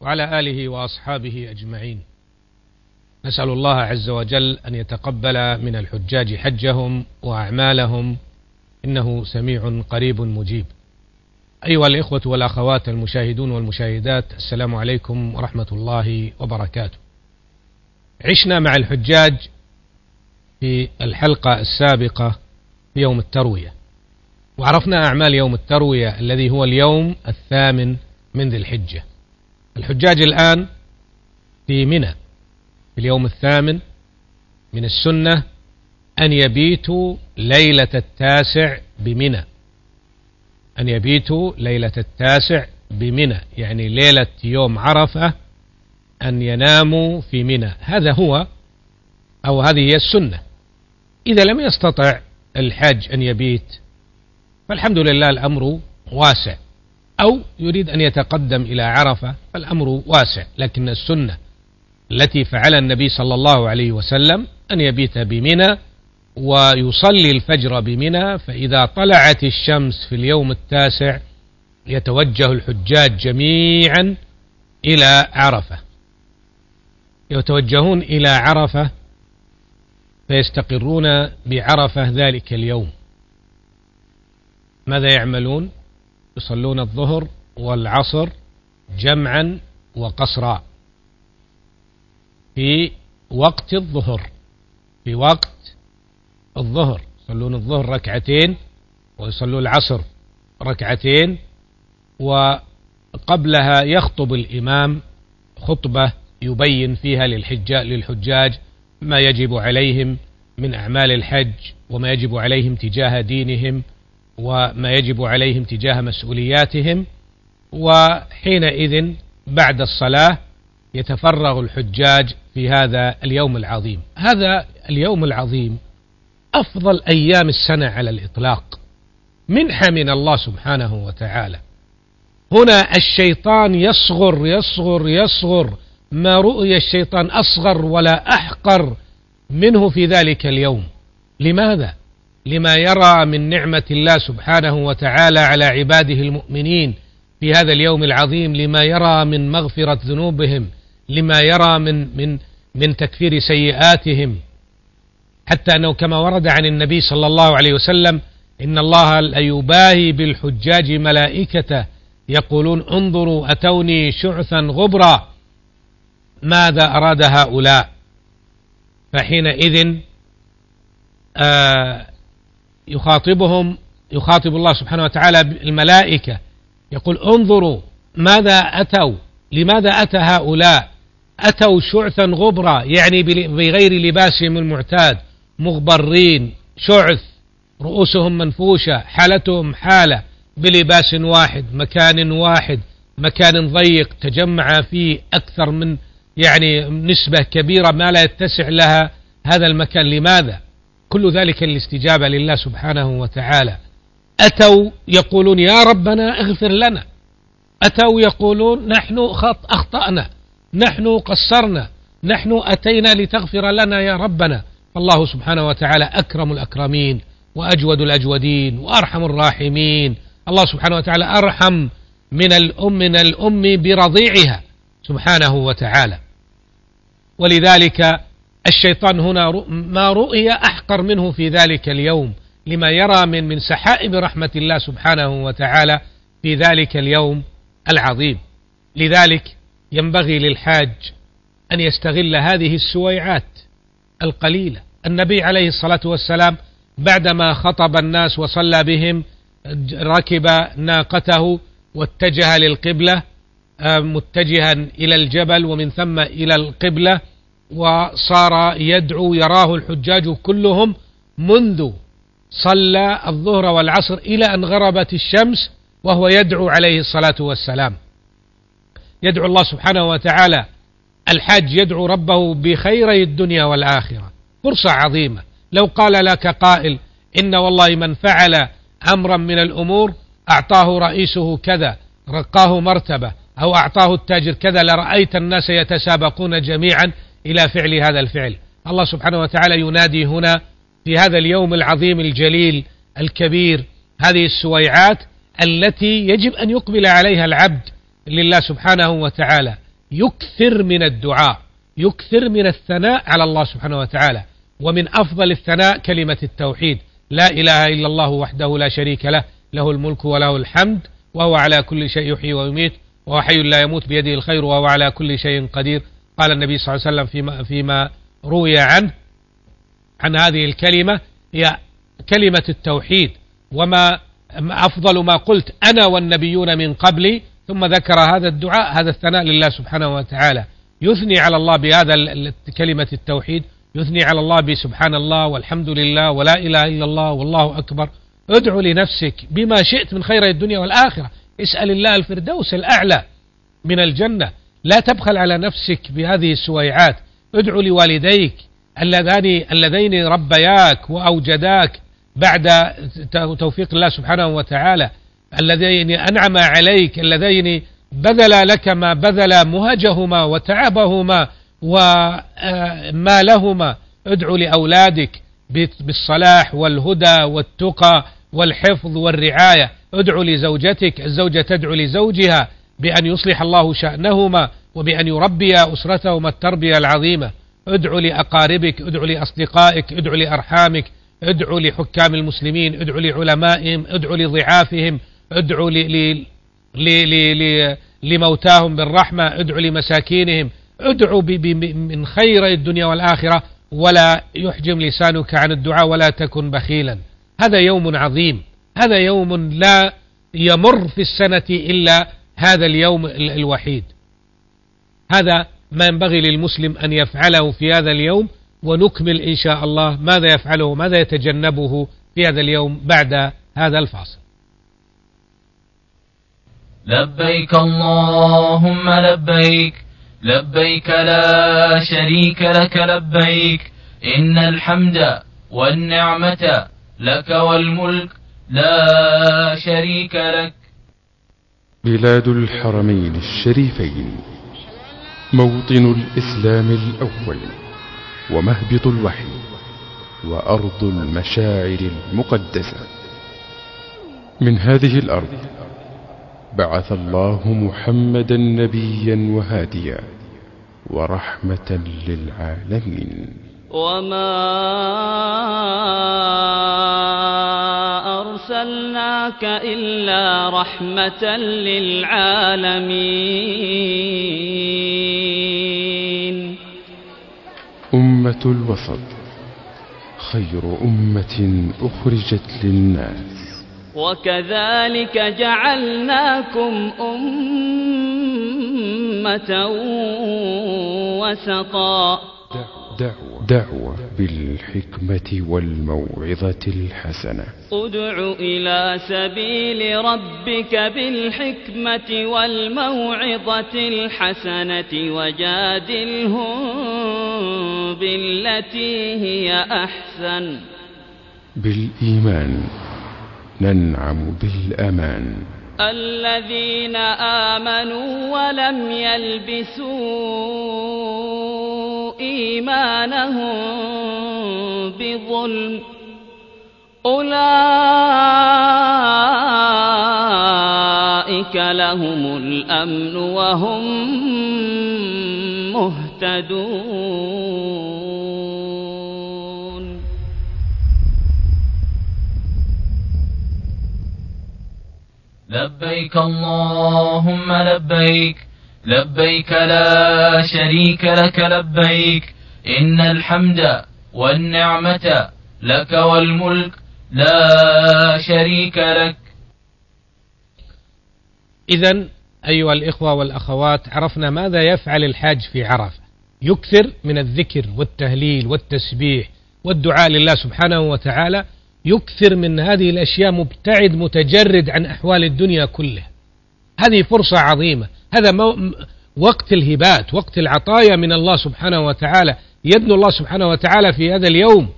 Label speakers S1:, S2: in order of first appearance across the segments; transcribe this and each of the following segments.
S1: وعلى آله وأصحابه أجمعين. نسأل الله عز وجل أن يتقبل من الحجاج حجهم وأعمالهم. إنه سميع قريب مجيب. أيها الإخوة والأخوات المشاهدون والمشاهدات السلام عليكم ورحمة الله وبركاته. عشنا مع الحجاج في الحلقة السابقة في يوم التروية. وعرفنا أعمال يوم التروية الذي هو اليوم الثامن من ذي الحجة. الحجاج الآن في منى في اليوم الثامن من السنة أن يبيتوا ليلة التاسع بمنى. أن يبيتوا ليلة التاسع بمنى يعني ليلة يوم عرفة أن يناموا في منى. هذا هو أو هذه هي السنة. إذا لم يستطع الحاج أن يبيت فالحمد لله الأمر واسع. أو يريد أن يتقدم إلى عرفة فالأمر واسع لكن السنة التي فعل النبي صلى الله عليه وسلم أن يبيت بمنى ويصلي الفجر بمنى فإذا طلعت الشمس في اليوم التاسع يتوجه الحجاج جميعا إلى عرفة. يتوجهون إلى عرفة فيستقرون بعرفة ذلك اليوم. ماذا يعملون؟ يصلون الظهر والعصر جمعا وقصرا. في وقت الظهر في وقت الظهر. يصلون الظهر ركعتين ويصلون العصر ركعتين وقبلها يخطب الإمام خطبة يبين فيها للحجاج, للحجاج ما يجب عليهم من أعمال الحج وما يجب عليهم تجاه دينهم وما يجب عليهم تجاه مسؤولياتهم وحينئذ بعد الصلاة يتفرغ الحجاج في هذا اليوم العظيم. هذا اليوم العظيم أفضل أيام السنة على الإطلاق منحة من الله سبحانه وتعالى. هنا الشيطان يصغر يصغر يصغر ما رؤي الشيطان أصغر ولا أحقر منه في ذلك اليوم. لماذا؟ لما يرى من نعمة الله سبحانه وتعالى على عباده المؤمنين في هذا اليوم العظيم لما يرى من مغفرة ذنوبهم لما يرى من من من تكفير سيئاتهم. حتى أنه كما ورد عن النبي صلى الله عليه وسلم إن الله ليباهي بالحجاج ملائكته يقولون انظروا أتوني شعثا غبرا. ماذا أراد هؤلاء؟ فحينئذ آه يخاطبهم يخاطب الله سبحانه وتعالى الملائكة يقول انظروا ماذا أتوا لماذا أتى هؤلاء؟ أتوا شعثا غبرا يعني بغير لباسهم المعتاد مغبرين شعث رؤوسهم منفوشة حالتهم حالة بلباس واحد مكان واحد مكان ضيق تجمع فيه أكثر من يعني نسبة كبيرة ما لا يتسع لها هذا المكان. لماذا؟ كل ذلك الاستجابة لله سبحانه وتعالى. أتوا يقولون يا ربنا اغفر لنا. أتوا يقولون نحن أخطأنا. نحن قصرنا. نحن أتينا لتغفر لنا يا ربنا. فالله سبحانه وتعالى أكرم الأكرمين وأجود الأجودين وأرحم الراحمين. الله سبحانه وتعالى أرحم من الأم من الأم برضيعها سبحانه وتعالى. ولذلك الشيطان هنا ما رؤي أحقر منه في ذلك اليوم لما يرى من من سحائب رحمة الله سبحانه وتعالى في ذلك اليوم العظيم. لذلك ينبغي للحاج أن يستغل هذه السويعات القليلة. النبي عليه الصلاة والسلام بعدما خطب الناس وصلى بهم ركب ناقته واتجه للقبلة آه، متجها إلى الجبل ومن ثم إلى القبلة وصار يدعو يراه الحجاج كلهم منذ صلى الظهر والعصر إلى أن غربت الشمس وهو يدعو عليه الصلاة والسلام. يدعو الله سبحانه وتعالى. الحاج يدعو ربه بخيري الدنيا والآخرة. فرصة عظيمة. لو قال لك قائل إن والله من فعل أمرا من الأمور أعطاه رئيسه كذا رقاه مرتبة أو أعطاه التاجر كذا لرأيت الناس يتسابقون جميعا إلى فعل هذا الفعل. الله سبحانه وتعالى ينادي هنا في هذا اليوم العظيم الجليل الكبير هذه السويعات التي يجب أن يقبل عليها العبد لله سبحانه وتعالى. يكثر من الدعاء يكثر من الثناء على الله سبحانه وتعالى. ومن أفضل الثناء كلمة التوحيد. لا إله إلا الله وحده لا شريك له له الملك وله الحمد وهو على كل شيء يحيي ويميت وهو حي لا يموت بيده الخير وهو على كل شيء قدير. قال النبي صلى الله عليه وسلم فيما, فيما روي عنه عن هذه الكلمة هي كلمة التوحيد وما أفضل ما قلت أنا والنبيون من قبلي ثم ذكر هذا الدعاء هذا الثناء لله سبحانه وتعالى. يثني على الله بهذا كلمة التوحيد يثني على الله بسبحان الله والحمد لله ولا إله إلا الله والله أكبر. ادعو لنفسك بما شئت من خير الدنيا والآخرة. اسأل الله الفردوس الأعلى من الجنة. لا تبخل على نفسك بهذه السويعات. ادعو لوالديك اللذان اللذين ربياك وأوجداك بعد توفيق الله سبحانه وتعالى. اللذين أنعم عليك اللذين بذل لك ما بذل مهجهما وتعبهما ومالهما ادعو لأولادك بالصلاح والهدى والتقى والحفظ والرعاية. ادعو لزوجتك الزوجة تدعو لزوجها. بأن يصلح الله شأنهما وبأن يربي أسرتهما التربية العظيمة. ادعو لأقاربك ادعو لأصدقائك ادعو لأرحامك ادعو لحكام المسلمين ادعو لعلمائهم ادعو لضعافهم ادعو لموتاهم بالرحمة ادعو لمساكينهم ادعو من خير الدنيا والآخرة ولا يحجم لسانك عن الدعاء ولا تكن بخيلا. هذا يوم عظيم. هذا يوم لا يمر في السنة إلا هذا اليوم الوحيد. هذا ما ينبغي للمسلم أن يفعله في هذا اليوم ونكمل إن شاء الله ماذا يفعله وماذا يتجنبه في هذا اليوم بعد هذا الفاصل.
S2: لبيك اللهم لبيك لبيك لا شريك لك لبيك إن الحمد والنعمة لك والملك لا شريك لك
S3: بلاد الحرمين الشريفين موطن الإسلام الأول ومهبط الوحي وأرض المشاعر المقدسة. من هذه الأرض بعث الله محمدا نبيا وهاديا ورحمة للعالمين.
S4: وما أرسلناك إلا رحمة للعالمين.
S3: أمة الوسط خير أمة أخرجت للناس.
S4: وكذلك جعلناكم أمة وسطا.
S3: دعوة, دعوة بالحكمة والموعظة الحسنة.
S4: ادع إلى سبيل ربك بالحكمة والموعظة الحسنة وجادلهم بالتي هي أحسن.
S3: بالإيمان ننعم بالأمان.
S4: الذين آمنوا ولم يلبسوا إيمانهم بظلم أولئك لهم الأمن وهم مهتدون.
S2: لبيك اللهم لبيك لبيك لا شريك لك لبيك إن الحمد والنعمة لك والملك لا شريك لك.
S1: إذا أيها الإخوة والأخوات عرفنا ماذا يفعل الحاج في عرفة. يكثر من الذكر والتهليل والتسبيح والدعاء لله سبحانه وتعالى يكثر من هذه الأشياء مبتعد متجرد عن أحوال الدنيا كلها. هذه فرصة عظيمة. هذا وقت الهبات وقت العطايا من الله سبحانه وتعالى يدنو الله سبحانه وتعالى في هذا اليوم.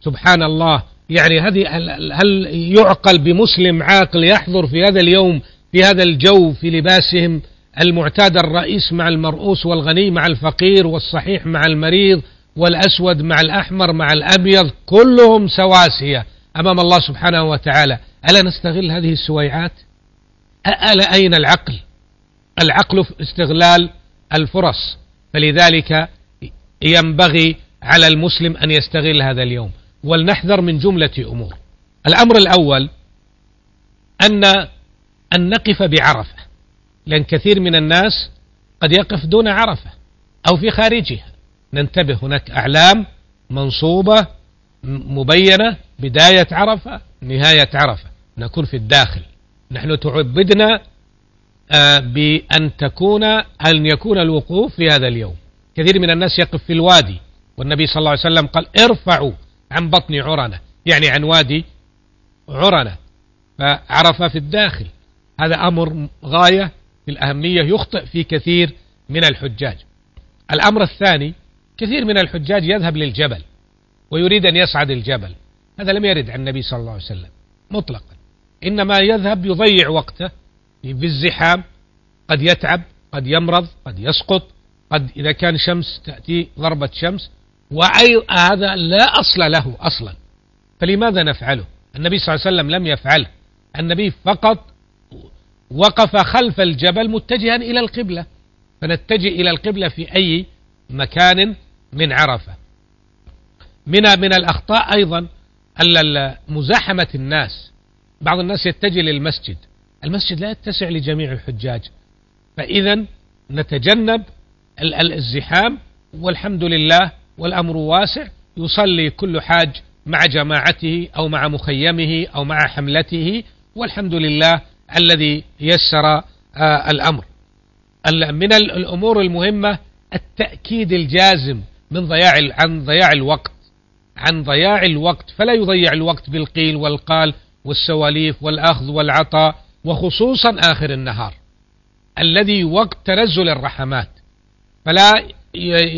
S1: سبحان الله. يعني هذه هل يعقل بمسلم عاقل يحضر في هذا اليوم في هذا الجو في لباسهم المعتاد الرئيس مع المرؤوس والغني مع الفقير والصحيح مع المريض والأسود مع الأحمر مع الأبيض كلهم سواسية أمام الله سبحانه وتعالى. ألا نستغل هذه السويعات؟ ألا أين العقل؟ العقل في استغلال الفرص. فلذلك ينبغي على المسلم أن يستغل هذا اليوم. ولنحذر من جملة أمور. الأمر الأول أن أن نقف بعرفة. لأن كثير من الناس قد يقف دون عرفة أو في خارجها. ننتبه هناك أعلام منصوبة مبينة بداية عرفة نهاية عرفة. نكون في الداخل. نحن تعبدنا بأن تكون أن يكون الوقوف في هذا اليوم. كثير من الناس يقف في الوادي. والنبي صلى الله عليه وسلم قال ارفعوا عن بطن عرنة. يعني عن وادي عرنة. فعرف في الداخل. هذا أمر غاية في الأهمية يخطئ في كثير من الحجاج. الأمر الثاني كثير من الحجاج يذهب للجبل ويريد أن يصعد الجبل. هذا لم يرد عن النبي صلى الله عليه وسلم مطلقا. إنما يذهب يضيع وقته في الزحام قد يتعب قد يمرض قد يسقط قد إذا كان شمس تأتي ضربة شمس وأي هذا لا أصل له أصلا. فلماذا نفعله؟ النبي صلى الله عليه وسلم لم يفعله. النبي فقط وقف خلف الجبل متجها إلى القبلة. فنتجه إلى القبلة في أي مكان من عرفة. من من الأخطاء أيضا مزاحمة الناس. بعض الناس يتجه للمسجد. المسجد لا يتسع لجميع الحجاج. فإذا نتجنب الزحام والحمد لله والأمر واسع. يصلي كل حاج مع جماعته أو مع مخيمه أو مع حملته والحمد لله الذي يسر آه، الأمر. من الأمور المهمة التأكيد الجازم من ضياع عن ضياع الوقت. عن ضياع الوقت فلا يضيع الوقت بالقيل والقال والسواليف والأخذ والعطاء. وخصوصا آخر النهار الذي وقت تنزل الرحمات. فلا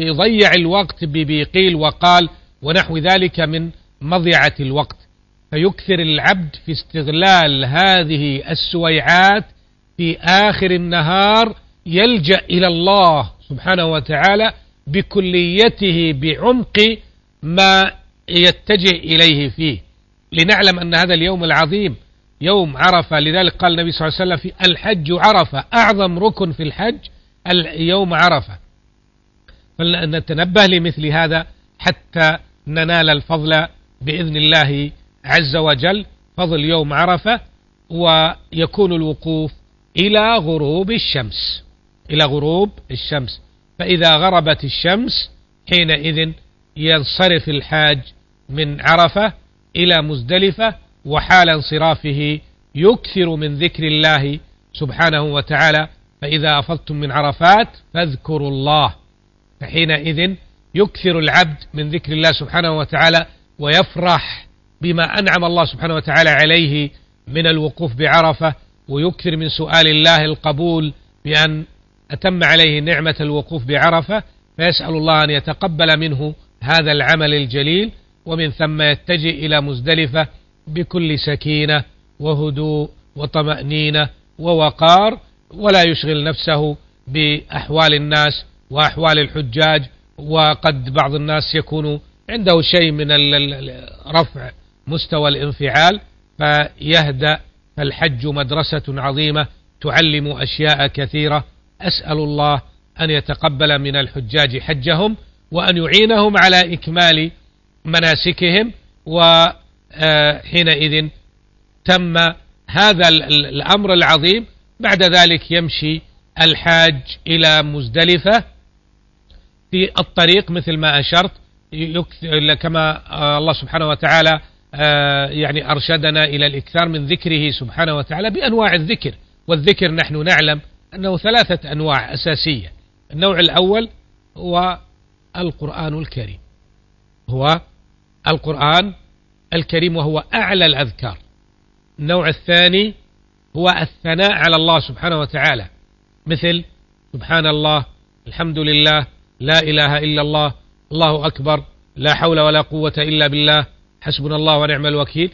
S1: يضيع الوقت بقيل وقال ونحو ذلك من مضيعة الوقت. فيكثر العبد في استغلال هذه السويعات في آخر النهار يلجأ إلى الله سبحانه وتعالى بكليته بعمق ما يتجه إليه فيه. لنعلم أن هذا اليوم العظيم يوم عرفة لذلك قال النبي صلى الله عليه وسلم في الحج عرفة. أعظم ركن في الحج يوم عرفة. فلنتنبه لمثل هذا حتى ننال الفضل بإذن الله عز وجل. فضل يوم عرفة ويكون الوقوف إلى غروب الشمس. إلى غروب الشمس. فإذا غربت الشمس حينئذ ينصرف الحاج من عرفة إلى مزدلفة وحال انصرافه يكثر من ذكر الله سبحانه وتعالى. فإذا أفضتم من عرفات فاذكروا الله. فحينئذ يكثر العبد من ذكر الله سبحانه وتعالى ويفرح بما أنعم الله سبحانه وتعالى عليه من الوقوف بعرفة ويكثر من سؤال الله القبول بأن أتم عليه نعمة الوقوف بعرفة. فيسأل الله أن يتقبل منه هذا العمل الجليل ومن ثم يتجه إلى مزدلفة بكل سكينة وهدوء وطمأنينة ووقار ولا يشغل نفسه بأحوال الناس وأحوال الحجاج وقد بعض الناس يكون عنده شيء من رفع مستوى الانفعال فيهدأ فالحج مدرسة عظيمة تعلم أشياء كثيرة. أسأل الله أن يتقبل من الحجاج حجهم وأن يعينهم على إكمال مناسكهم وحينئذ تم هذا الأمر العظيم. بعد ذلك يمشي الحاج إلى مزدلفة في الطريق مثل ما أشرت. كما الله سبحانه وتعالى آه، يعني أرشدنا إلى الإكثار من ذكره سبحانه وتعالى بأنواع الذكر. والذكر نحن نعلم أنه ثلاثة أنواع أساسية. النوع الأول هو القرآن الكريم. هو القرآن الكريم وهو أعلى الأذكار. النوع الثاني هو الثناء على الله سبحانه وتعالى. مثل سبحان الله الحمد لله لا إله إلا الله الله أكبر لا حول ولا قوة إلا بالله حسبنا الله ونعم الوكيل.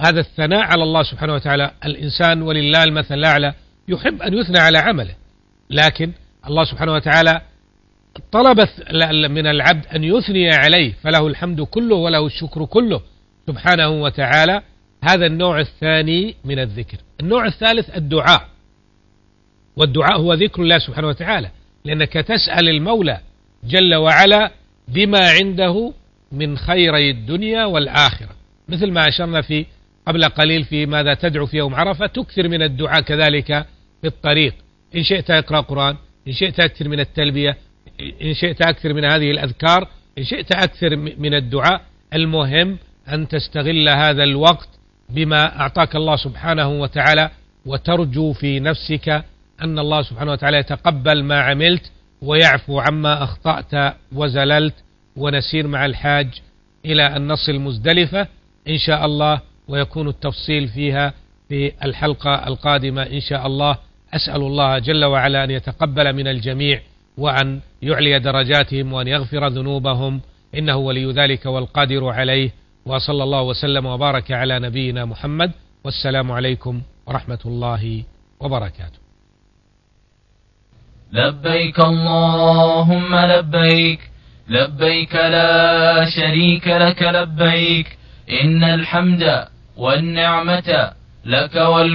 S1: هذا الثناء على الله سبحانه وتعالى. الإنسان ولله المثل الأعلى يحب أن يثنى على عمله. لكن الله سبحانه وتعالى طلب من العبد أن يثني عليه فله الحمد كله وله الشكر كله. سبحانه وتعالى هذا النوع الثاني من الذكر. النوع الثالث الدعاء. والدعاء هو ذكر الله سبحانه وتعالى لأنك تسأل المولى جل وعلا بما عنده من خيري الدنيا والآخرة. مثل ما أشرنا في قبل قليل في ماذا تدعو في يوم عرفة تكثر من الدعاء كذلك في الطريق. إن شئت أقرأ قرآن إن شئت أكثر من التلبية إن شئت أكثر من هذه الأذكار إن شئت أكثر من الدعاء. المهم أن تستغل هذا الوقت بما أعطاك الله سبحانه وتعالى وترجو في نفسك أن الله سبحانه وتعالى يتقبل ما عملت ويعفو عما أخطأت وزللت ونسير مع الحاج إلى أن نصل مزدلفة إن شاء الله ويكون التفصيل فيها في الحلقة القادمة إن شاء الله. أسأل الله جل وعلا أن يتقبل من الجميع وأن يعلي درجاتهم وأن يغفر ذنوبهم إنه ولي ذلك والقادر عليه. وصلى الله وسلم وبارك على نبينا محمد والسلام عليكم ورحمة الله وبركاته.
S2: لبيك اللهم لبيك لبيك لا شريك لك لبيك إن الحمد والنعمة لك وال